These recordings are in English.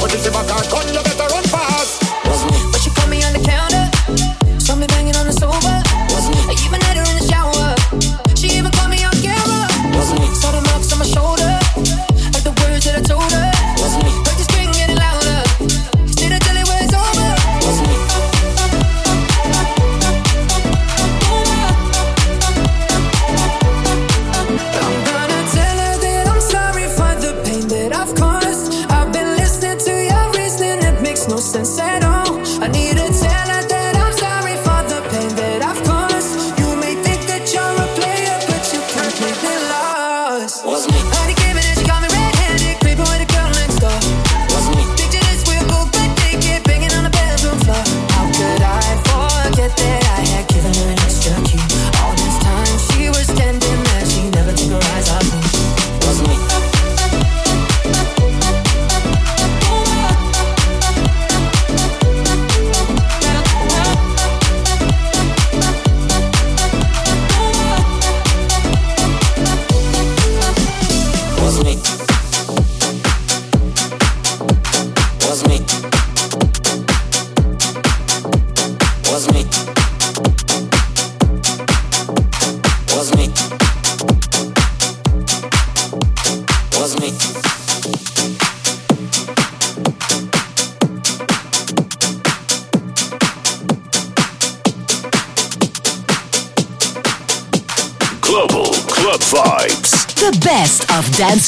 But this is my car, your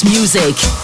music.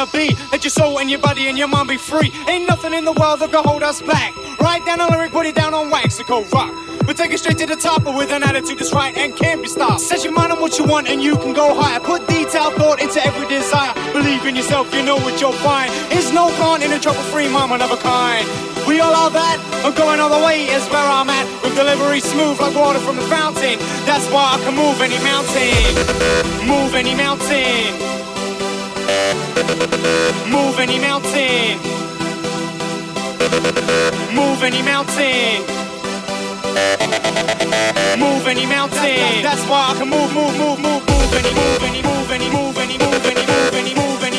Wanna be. Let your soul and your body and your mind be free. Ain't nothing in the world that can hold us back. Write down a lyric, put it down on wax, and go rock. But take it straight to the top, but with an attitude that's right and can't be stopped. Set your mind on what you want and you can go higher. Put detailed thought into every desire. Believe in yourself, you know what you'll find. There's no con in a trouble-free mind, of a kind. We all are that. I'm going all the way is where I'm at. With delivery smooth like water from a fountain. That's why I can move any mountain. Move any mountain. Move any mountain. Move any mountain. Move any mountain. That's why I can move, move, move, move, move any, move any, move any, move any, move any, move any, move any.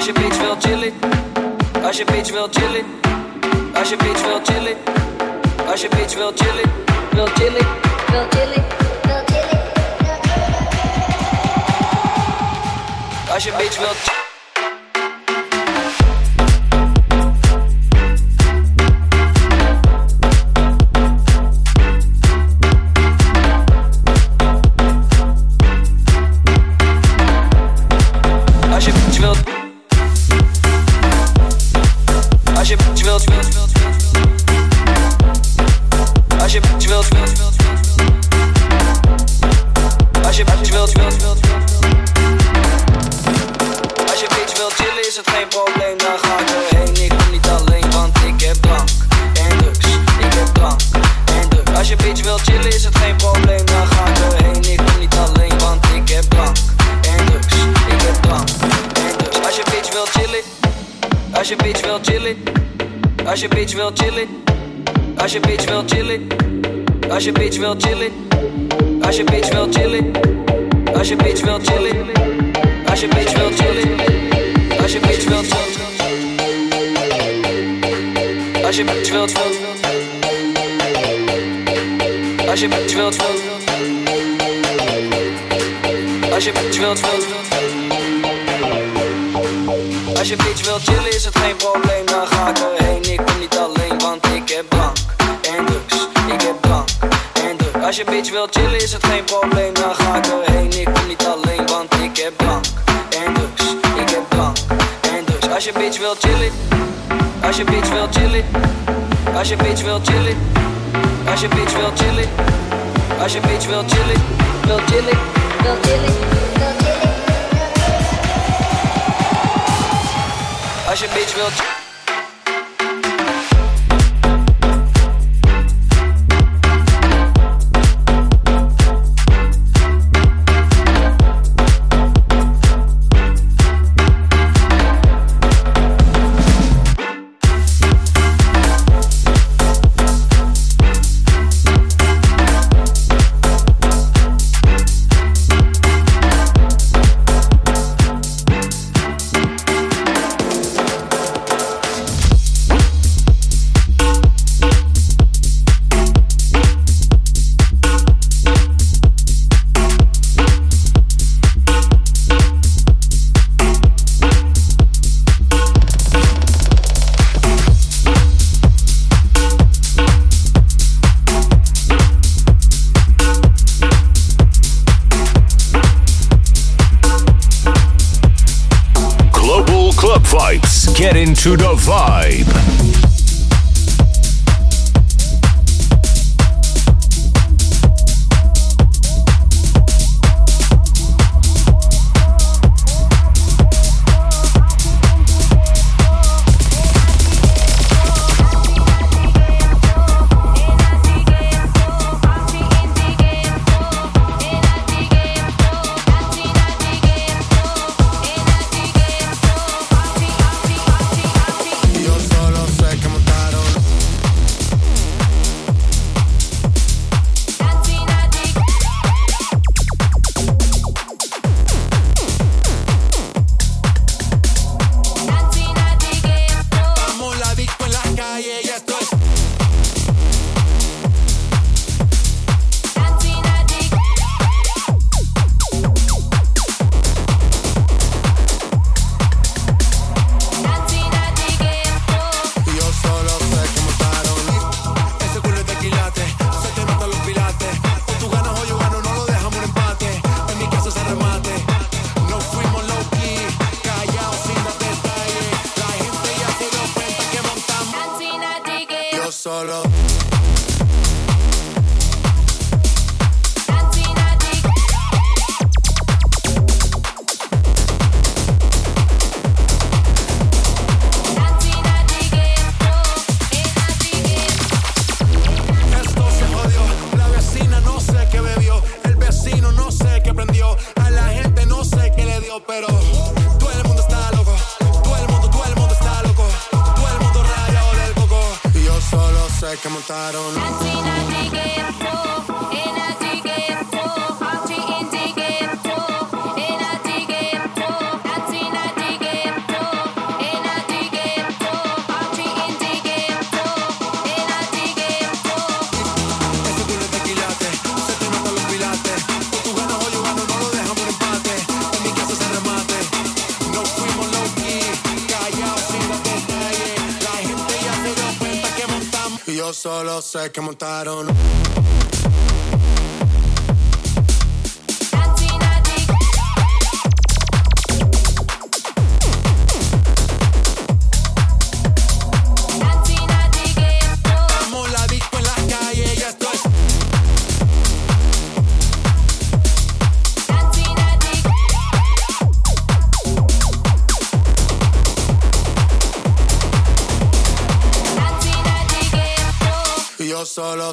Als je bitch wil chillen. Als je bitch wil chillen. Als je bitch wil chillen. Als je bitch wil chillen. Wil chillen. Wil chillen. Wil chillen. Als je bitch wil chillen. bitch wil chillen. Als je bitch wil chillen. Als je bitch wil chillen. Als je bitch wil chillen. Als je bitch wil chillen. Als je bitch wil chillen. Als je bitch wil chillen. Als je bitch wil chillen. Als je bitch wil chillen. Als je bitch chillen Als je bitch wil chillen is het geen probleem, dan ga ik er Als je bitch wil chillen is het geen probleem, dan ga ik erheen. Ik kom niet alleen, want ik heb blank en dus Ik heb blank en drugs. Als je bitch wil chillen, als je bitch wil chillen, als je bitch wil chillen, als je bitch wil chillen, als je bitch wil chillen, wil chillen, wil chillen, wil chillen. Als je bitch wil chillen. Que montaron.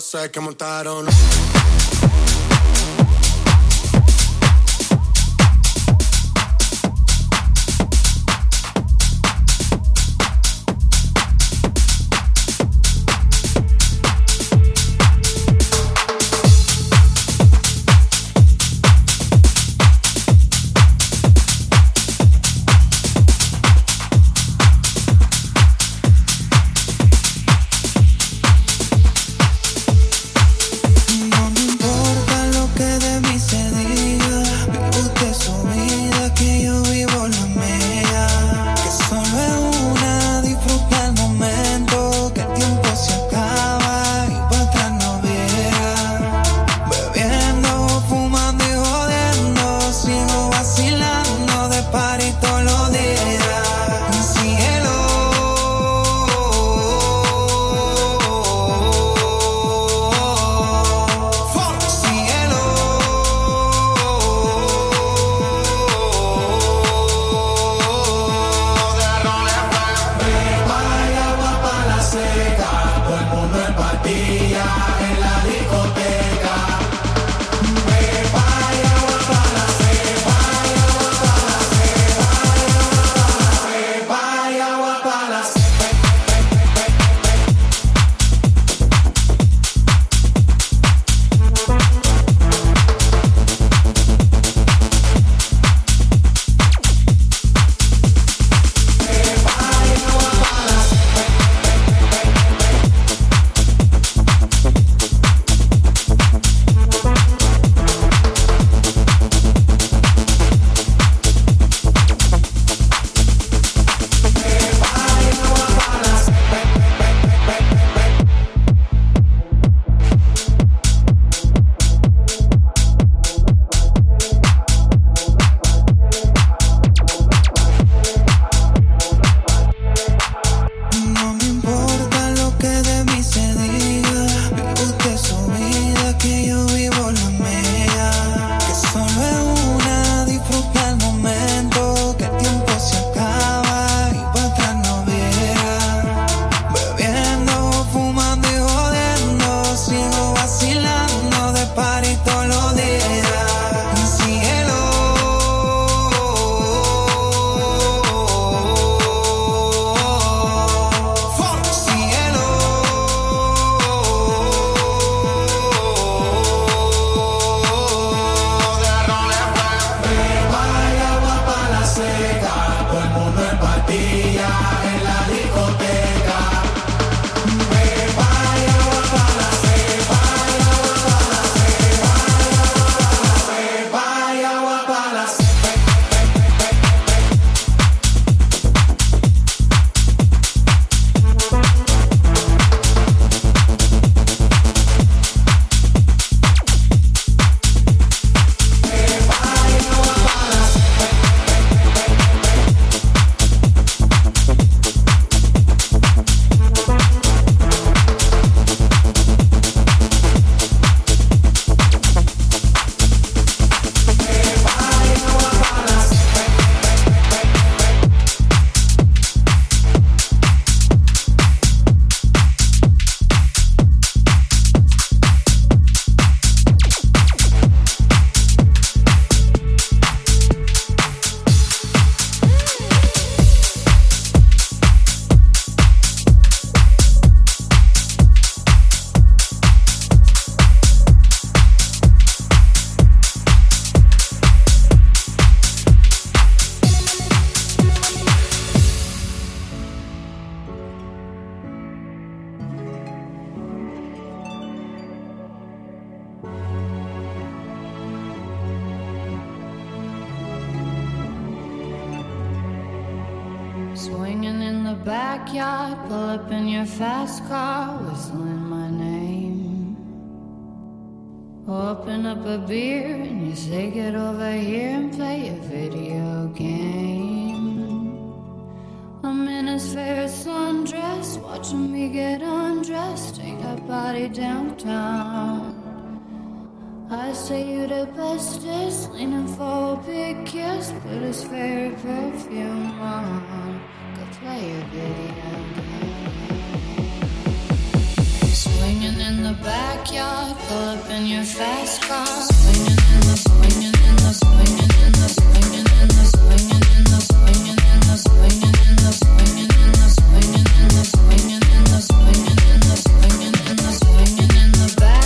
Sé que montaron. downtown. I say you're the bestest, leaning for a big kiss, put his fair perfume on. Go play a video game. Swinging in the backyard, pull up in your fast car. Swinging in the, swinging in the, swinging. Back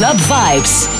Club Vibes.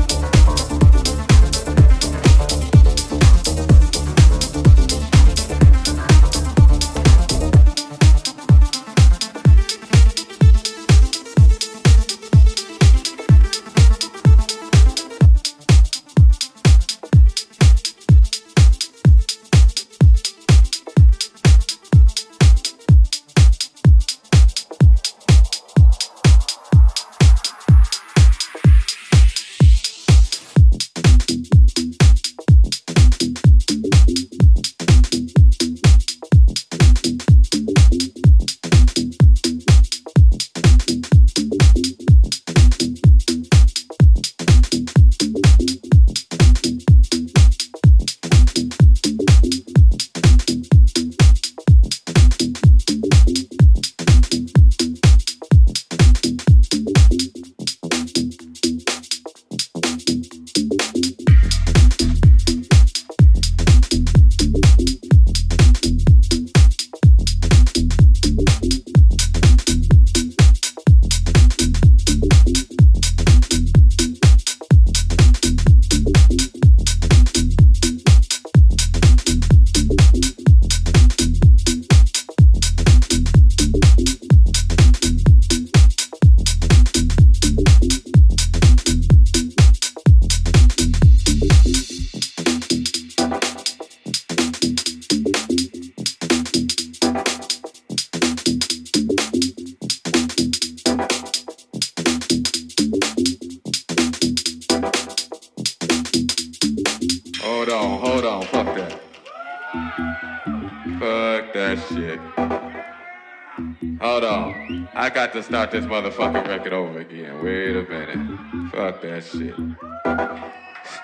That shit.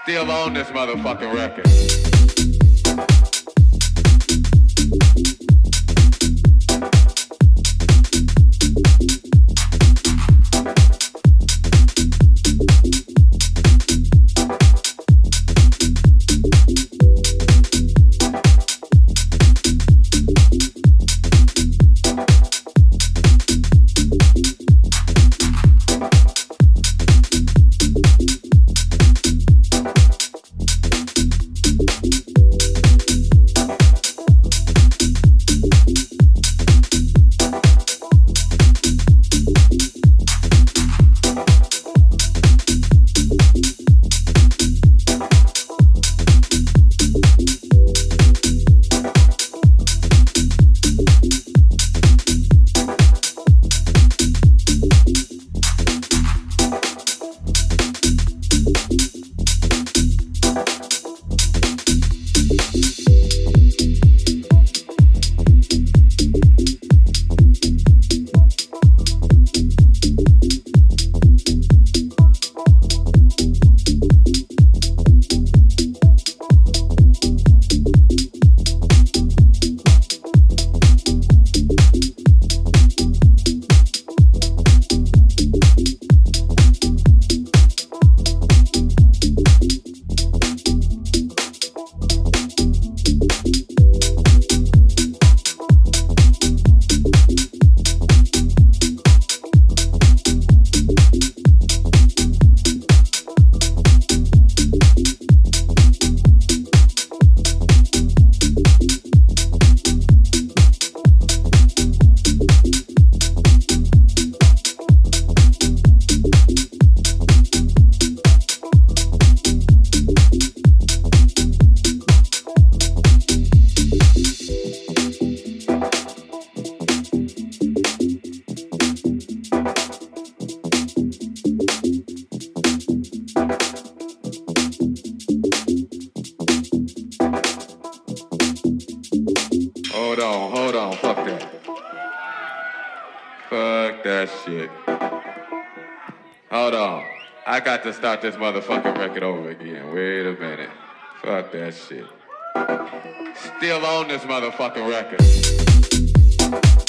Still on this motherfucking record. To start this motherfucking record over again. Wait a minute. Fuck that shit. Still on this motherfucking record.